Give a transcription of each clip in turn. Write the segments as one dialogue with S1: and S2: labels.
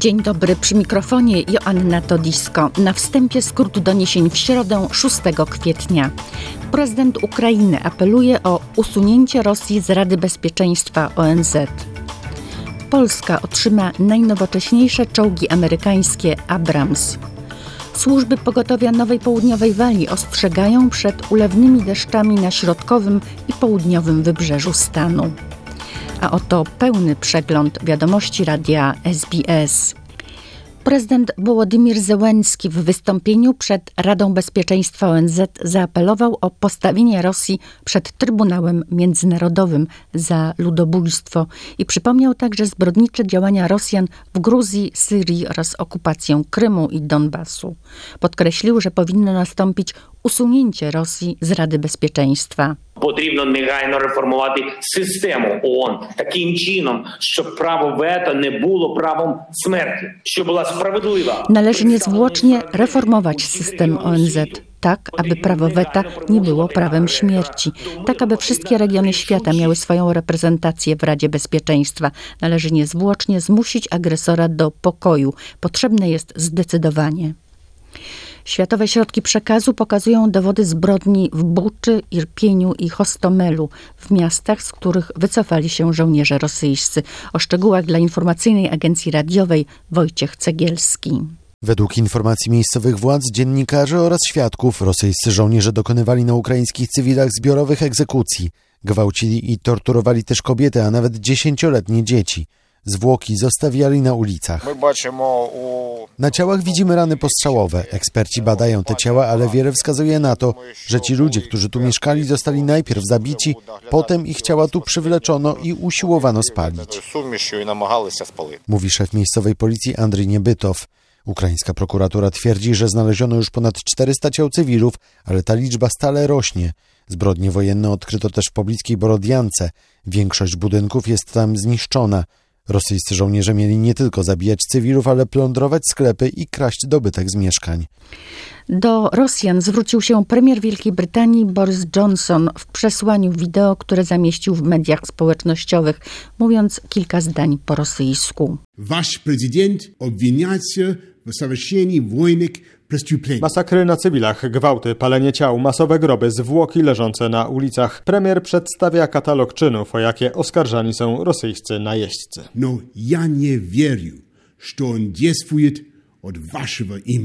S1: Dzień dobry, przy mikrofonie Joanna Todisko. Na wstępie skrót doniesień w środę 6 kwietnia. Prezydent Ukrainy apeluje o usunięcie Rosji z Rady Bezpieczeństwa ONZ. Polska otrzyma najnowocześniejsze czołgi amerykańskie Abrams. Służby pogotowia Nowej Południowej Walii ostrzegają przed ulewnymi deszczami na środkowym i południowym wybrzeżu stanu. A oto pełny przegląd wiadomości radia SBS. Prezydent Wołodymir Zełenski w wystąpieniu przed Radą Bezpieczeństwa ONZ zaapelował o postawienie Rosji przed Trybunałem Międzynarodowym za ludobójstwo i przypomniał także zbrodnicze działania Rosjan w Gruzji, Syrii oraz okupację Krymu i Donbasu. Podkreślił, że powinno nastąpić usunięcie Rosji z Rady Bezpieczeństwa.
S2: Потрібно негайно реформувати систему ООН таким чином, щоб право вето не було правом смерті, щоб була справедлива.
S1: Należy niezwłocznie reformować system ONZ, tak aby prawo weta nie było prawem śmierci, tak aby wszystkie regiony świata miały swoją reprezentację w Radzie Bezpieczeństwa. Należy niezwłocznie zmusić agresora do pokoju. Potrzebne jest zdecydowanie. Światowe środki przekazu pokazują dowody zbrodni w Buczy, Irpieniu i Hostomelu, w miastach, z których wycofali się żołnierze rosyjscy. O szczegółach dla informacyjnej agencji radiowej Wojciech Cegielski.
S3: Według informacji miejscowych władz, dziennikarzy oraz świadków, rosyjscy żołnierze dokonywali na ukraińskich cywilach zbiorowych egzekucji. Gwałcili i torturowali też kobiety, a nawet dziesięcioletnie dzieci. Zwłoki zostawiali na ulicach. Na ciałach widzimy rany postrzałowe. Eksperci badają te ciała, ale wiele wskazuje na to, że ci ludzie, którzy tu mieszkali, zostali najpierw zabici, potem ich ciała tu przywleczono i usiłowano spalić. Mówi szef miejscowej policji Andrzej Niebytow. Ukraińska prokuratura twierdzi, że znaleziono już ponad 400 ciał cywilów, ale ta liczba stale rośnie. Zbrodnie wojenne odkryto też w pobliskiej Borodiance. Większość budynków jest tam zniszczona. Rosyjscy żołnierze mieli nie tylko zabijać cywilów, ale plądrować sklepy i kraść dobytek z mieszkań.
S1: Do Rosjan zwrócił się premier Wielkiej Brytanii Boris Johnson w przesłaniu wideo, które zamieścił w mediach społecznościowych, mówiąc kilka zdań po rosyjsku.
S4: Wasz prezydent obwinia się w zawieszeniu wojny
S5: Masakry na cywilach, gwałty, palenie ciał, masowe groby, zwłoki leżące na ulicach. Premier przedstawia katalog czynów, o jakie oskarżani są rosyjscy najeźdźcy.
S4: No, ja nie wierzę, że on dziesfuje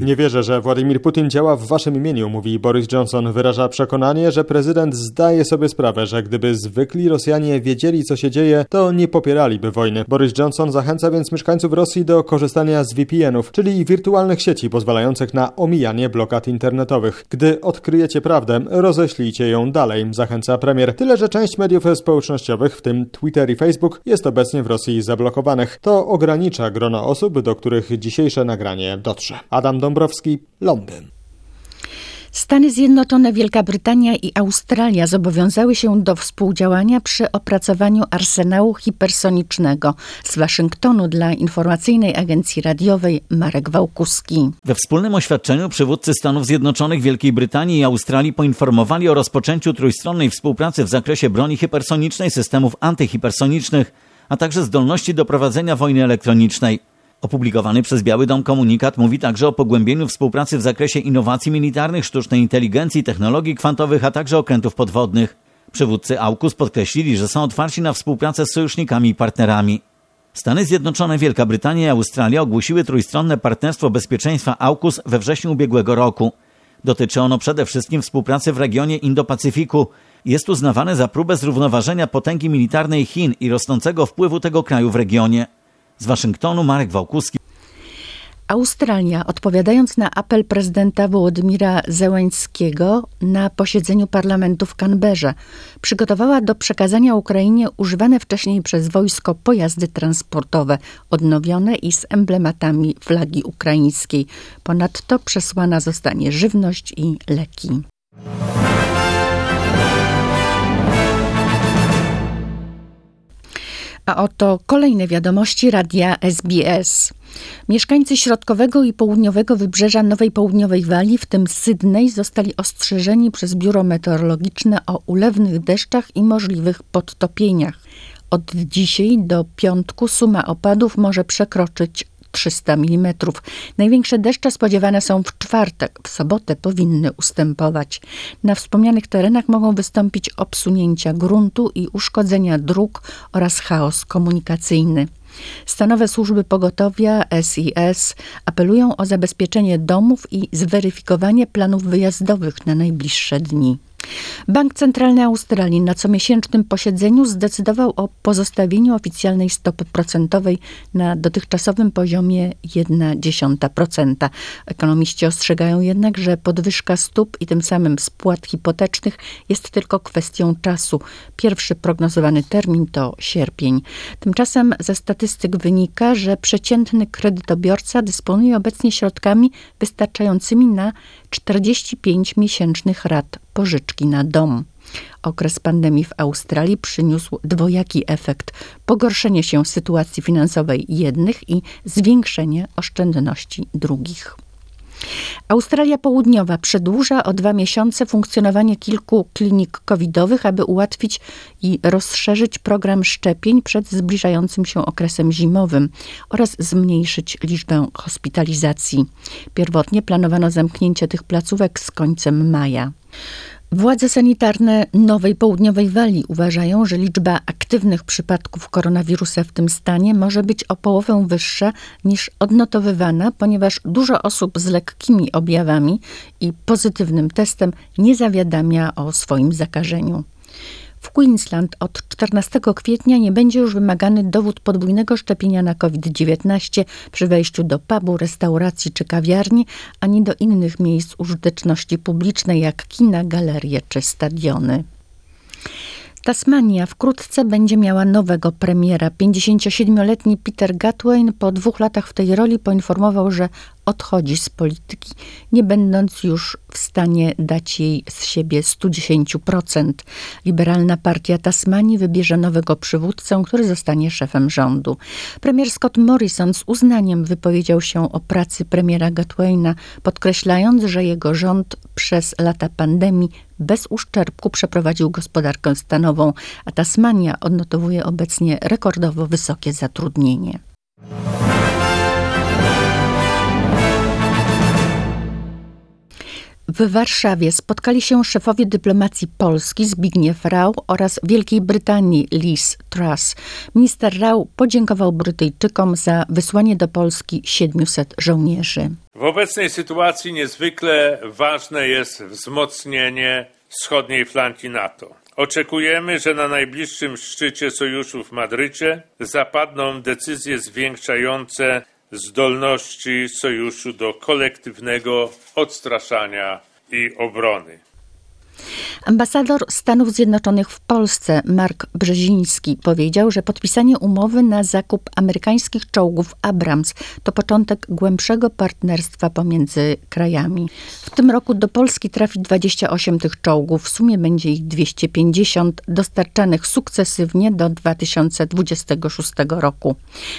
S5: nie wierzę, że Władimir Putin działa w waszym imieniu, mówi Boris Johnson. Wyraża przekonanie, że prezydent zdaje sobie sprawę, że gdyby zwykli Rosjanie wiedzieli, co się dzieje, to nie popieraliby wojny. Boris Johnson zachęca więc mieszkańców Rosji do korzystania z VPN-ów, czyli wirtualnych sieci pozwalających na omijanie blokad internetowych. Gdy odkryjecie prawdę, roześlijcie ją dalej, zachęca premier. Tyle, że część mediów społecznościowych, w tym Twitter i Facebook, jest obecnie w Rosji zablokowanych. To ogranicza grono osób, do których dzisiejsze nagranie dotrze. Adam Dąbrowski, Londyn.
S1: Stany Zjednoczone, Wielka Brytania i Australia zobowiązały się do współdziałania przy opracowaniu arsenału hipersonicznego. Z Waszyngtonu dla informacyjnej agencji radiowej Marek Wałkuski.
S6: We wspólnym oświadczeniu przywódcy Stanów Zjednoczonych, Wielkiej Brytanii i Australii poinformowali o rozpoczęciu trójstronnej współpracy w zakresie broni hipersonicznej, systemów antyhipersonicznych, a także zdolności do prowadzenia wojny elektronicznej. Opublikowany przez Biały Dom komunikat mówi także o pogłębieniu współpracy w zakresie innowacji militarnych, sztucznej inteligencji, technologii kwantowych, a także okrętów podwodnych. Przywódcy AUKUS podkreślili, że są otwarci na współpracę z sojusznikami i partnerami. Stany Zjednoczone, Wielka Brytania i Australia ogłosiły trójstronne partnerstwo bezpieczeństwa AUKUS we wrześniu ubiegłego roku. Dotyczy ono przede wszystkim współpracy w regionie Indo-Pacyfiku. Jest uznawane za próbę zrównoważenia potęgi militarnej Chin i rosnącego wpływu tego kraju w regionie. Z Waszyngtonu Marek Wałkuski.
S1: Australia, odpowiadając na apel prezydenta Wołodymira Zełańskiego na posiedzeniu parlamentu w Canberrze, przygotowała do przekazania Ukrainie używane wcześniej przez wojsko pojazdy transportowe, odnowione i z emblematami flagi ukraińskiej. Ponadto przesłana zostanie żywność i leki. A oto kolejne wiadomości radia SBS. Mieszkańcy środkowego i południowego wybrzeża Nowej Południowej Walii, w tym Sydney, zostali ostrzeżeni przez biuro meteorologiczne o ulewnych deszczach i możliwych podtopieniach. Od dzisiaj do piątku suma opadów może przekroczyć 300 mm. Największe deszcze spodziewane są w czwartek, w sobotę powinny ustępować. Na wspomnianych terenach mogą wystąpić obsunięcia gruntu i uszkodzenia dróg oraz chaos komunikacyjny. Stanowe służby pogotowia SIS apelują o zabezpieczenie domów i zweryfikowanie planów wyjazdowych na najbliższe dni. Bank Centralny Australii na comiesięcznym posiedzeniu zdecydował o pozostawieniu oficjalnej stopy procentowej na dotychczasowym poziomie 0,1%. Ekonomiści ostrzegają jednak, że podwyżka stóp i tym samym spłat hipotecznych jest tylko kwestią czasu. Pierwszy prognozowany termin to sierpień. Tymczasem ze statystyk wynika, że przeciętny kredytobiorca dysponuje obecnie środkami wystarczającymi na 45 miesięcznych rat pożyczki na dom. Okres pandemii w Australii przyniósł dwojaki efekt: pogorszenie się sytuacji finansowej jednych i zwiększenie oszczędności drugich. Australia Południowa przedłuża o dwa miesiące funkcjonowanie kilku klinik covidowych, aby ułatwić i rozszerzyć program szczepień przed zbliżającym się okresem zimowym oraz zmniejszyć liczbę hospitalizacji. Pierwotnie planowano zamknięcie tych placówek z końcem maja. Władze sanitarne Nowej Południowej Walii uważają, że liczba aktywnych przypadków koronawirusa w tym stanie może być o połowę wyższa niż odnotowywana, ponieważ dużo osób z lekkimi objawami i pozytywnym testem nie zawiadamia o swoim zakażeniu. W Queensland od 14 kwietnia nie będzie już wymagany dowód podwójnego szczepienia na COVID-19 przy wejściu do pubu, restauracji czy kawiarni, ani do innych miejsc użyteczności publicznej jak kina, galerie czy stadiony. Tasmania wkrótce będzie miała nowego premiera. 57-letni Peter Gatwain po dwóch latach w tej roli poinformował, że odchodzi z polityki, nie będąc już w stanie dać jej z siebie 110%. Liberalna Partia Tasmanii wybierze nowego przywódcę, który zostanie szefem rządu. Premier Scott Morrison z uznaniem wypowiedział się o pracy premiera Gatwaina, podkreślając, że jego rząd przez lata pandemii bez uszczerbku przeprowadził gospodarkę stanową, a Tasmania odnotowuje obecnie rekordowo wysokie zatrudnienie. W Warszawie spotkali się szefowie dyplomacji Polski Zbigniew Rau oraz Wielkiej Brytanii Liz Truss. Minister Rau podziękował Brytyjczykom za wysłanie do Polski 700 żołnierzy.
S7: W obecnej sytuacji niezwykle ważne jest wzmocnienie wschodniej flanki NATO. Oczekujemy, że na najbliższym szczycie sojuszu w Madrycie zapadną decyzje zwiększające zdolności sojuszu do kolektywnego odstraszania i obrony.
S1: Ambasador Stanów Zjednoczonych w Polsce Mark Brzeziński powiedział, że podpisanie umowy na zakup amerykańskich czołgów Abrams to początek głębszego partnerstwa pomiędzy krajami. W tym roku do Polski trafi 28 tych czołgów, w sumie będzie ich 250 dostarczanych sukcesywnie do 2026 roku.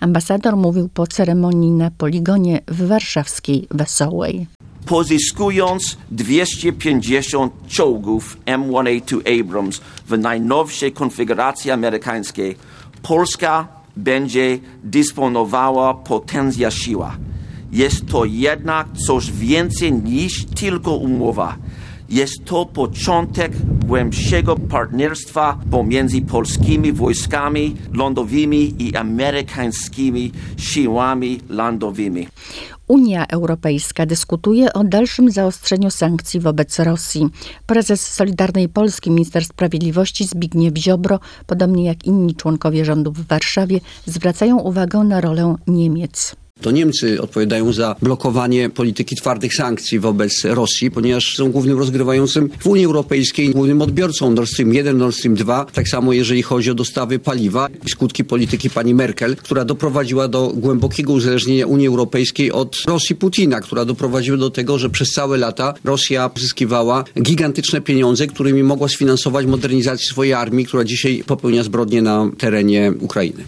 S1: Ambasador mówił po ceremonii na poligonie w warszawskiej Wesołej
S8: pozyskując 250 czołgów M1A2 Abrams w najnowszej konfiguracji amerykańskiej, Polska będzie dysponowała potenzja siła. Jest to jednak coś więcej niż tylko umowa. Jest to początek głębszego partnerstwa pomiędzy polskimi wojskami lądowymi i amerykańskimi siłami lądowymi.
S1: Unia Europejska dyskutuje o dalszym zaostrzeniu sankcji wobec Rosji. Prezes Solidarnej Polski, minister sprawiedliwości Zbigniew Ziobro, podobnie jak inni członkowie rządu w Warszawie, zwracają uwagę na rolę Niemiec.
S9: To Niemcy odpowiadają za blokowanie polityki twardych sankcji wobec Rosji, ponieważ są głównym rozgrywającym w Unii Europejskiej, głównym odbiorcą Nord Stream 1, Nord Stream 2. Tak samo jeżeli chodzi o dostawy paliwa i skutki polityki pani Merkel, która doprowadziła do głębokiego uzależnienia Unii Europejskiej od Rosji Putina, która doprowadziła do tego, że przez całe lata Rosja zyskiwała gigantyczne pieniądze, którymi mogła sfinansować modernizację swojej armii, która dzisiaj popełnia zbrodnie na terenie Ukrainy.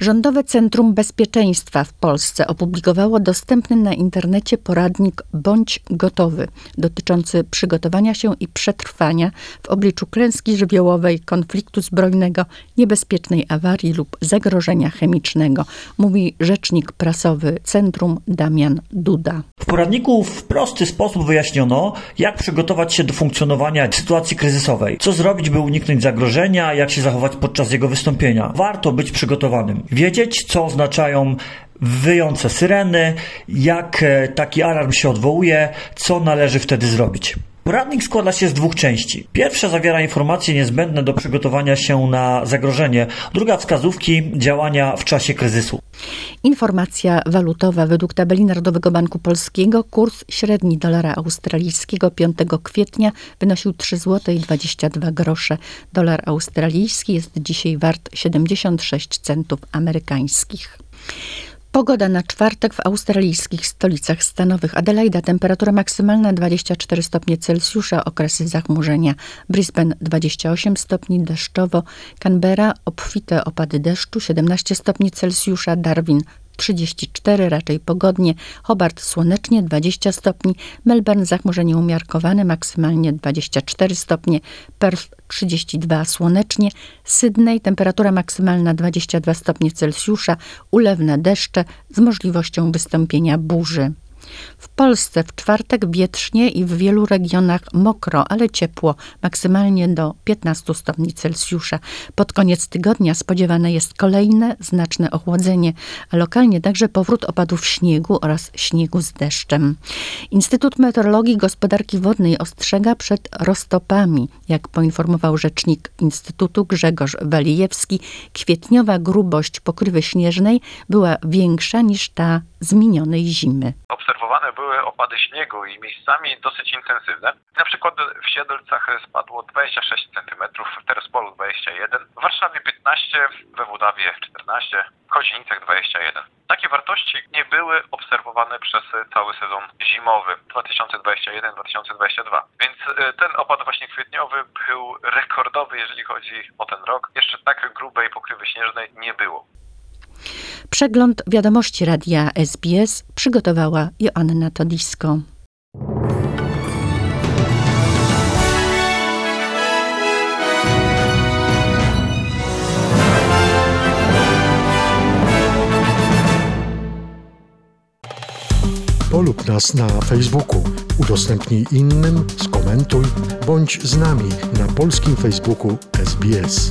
S1: Rządowe Centrum Bezpieczeństwa w Polsce opublikowało dostępny na internecie poradnik Bądź gotowy, dotyczący przygotowania się i przetrwania w obliczu klęski żywiołowej, konfliktu zbrojnego, niebezpiecznej awarii lub zagrożenia chemicznego, mówi rzecznik prasowy Centrum Damian Duda.
S10: W poradniku w prosty sposób wyjaśniono, jak przygotować się do funkcjonowania w sytuacji kryzysowej, co zrobić, by uniknąć zagrożenia, jak się zachować podczas jego wystąpienia. Warto być przygotowanym, wiedzieć, co oznaczają wyjące syreny, jak e, taki alarm się odwołuje, co należy wtedy zrobić. Poradnik składa się z dwóch części. Pierwsza zawiera informacje niezbędne do przygotowania się na zagrożenie, druga wskazówki działania w czasie kryzysu.
S1: Informacja walutowa. Według tabeli Narodowego Banku Polskiego kurs średni dolara australijskiego 5 kwietnia wynosił 3 zł i 22 grosze. Dolar australijski jest dzisiaj wart 76 centów amerykańskich. Pogoda na czwartek w australijskich stolicach stanowych. Adelaida temperatura maksymalna 24 stopnie Celsjusza, okresy zachmurzenia. Brisbane 28 stopni deszczowo. Canberra obfite opady deszczu 17 stopni Celsjusza. Darwin 34, raczej pogodnie, Hobart słonecznie 20 stopni, Melbourne zachmurzenie umiarkowane, maksymalnie 24 stopnie, Perth 32 słonecznie, Sydney temperatura maksymalna 22 stopnie Celsjusza, ulewne deszcze z możliwością wystąpienia burzy. W Polsce w czwartek wietrznie i w wielu regionach mokro, ale ciepło, maksymalnie do 15 stopni Celsjusza. Pod koniec tygodnia spodziewane jest kolejne znaczne ochłodzenie, a lokalnie także powrót opadów śniegu oraz śniegu z deszczem. Instytut Meteorologii i Gospodarki Wodnej ostrzega przed roztopami. Jak poinformował rzecznik Instytutu Grzegorz Walijewski, kwietniowa grubość pokrywy śnieżnej była większa niż ta z minionej zimy.
S11: Obserwowane były opady śniegu i miejscami dosyć intensywne. Na przykład w Siedlcach spadło 26 cm, w Terespolu 21, w Warszawie 15, we Włodawie 14, w Kozienicach 21. Takie wartości nie były obserwowane przez cały sezon zimowy 2021-2022. Więc e, ten opad właśnie kwietniowy był rekordowy, jeżeli chodzi o ten rok. Jeszcze tak grubej pokrywy śnieżnej nie było.
S1: Przegląd wiadomości radia SBS przygotowała Joanna Todisko.
S12: Polub nas na Facebooku, udostępnij innym, skomentuj, bądź z nami na polskim Facebooku SBS.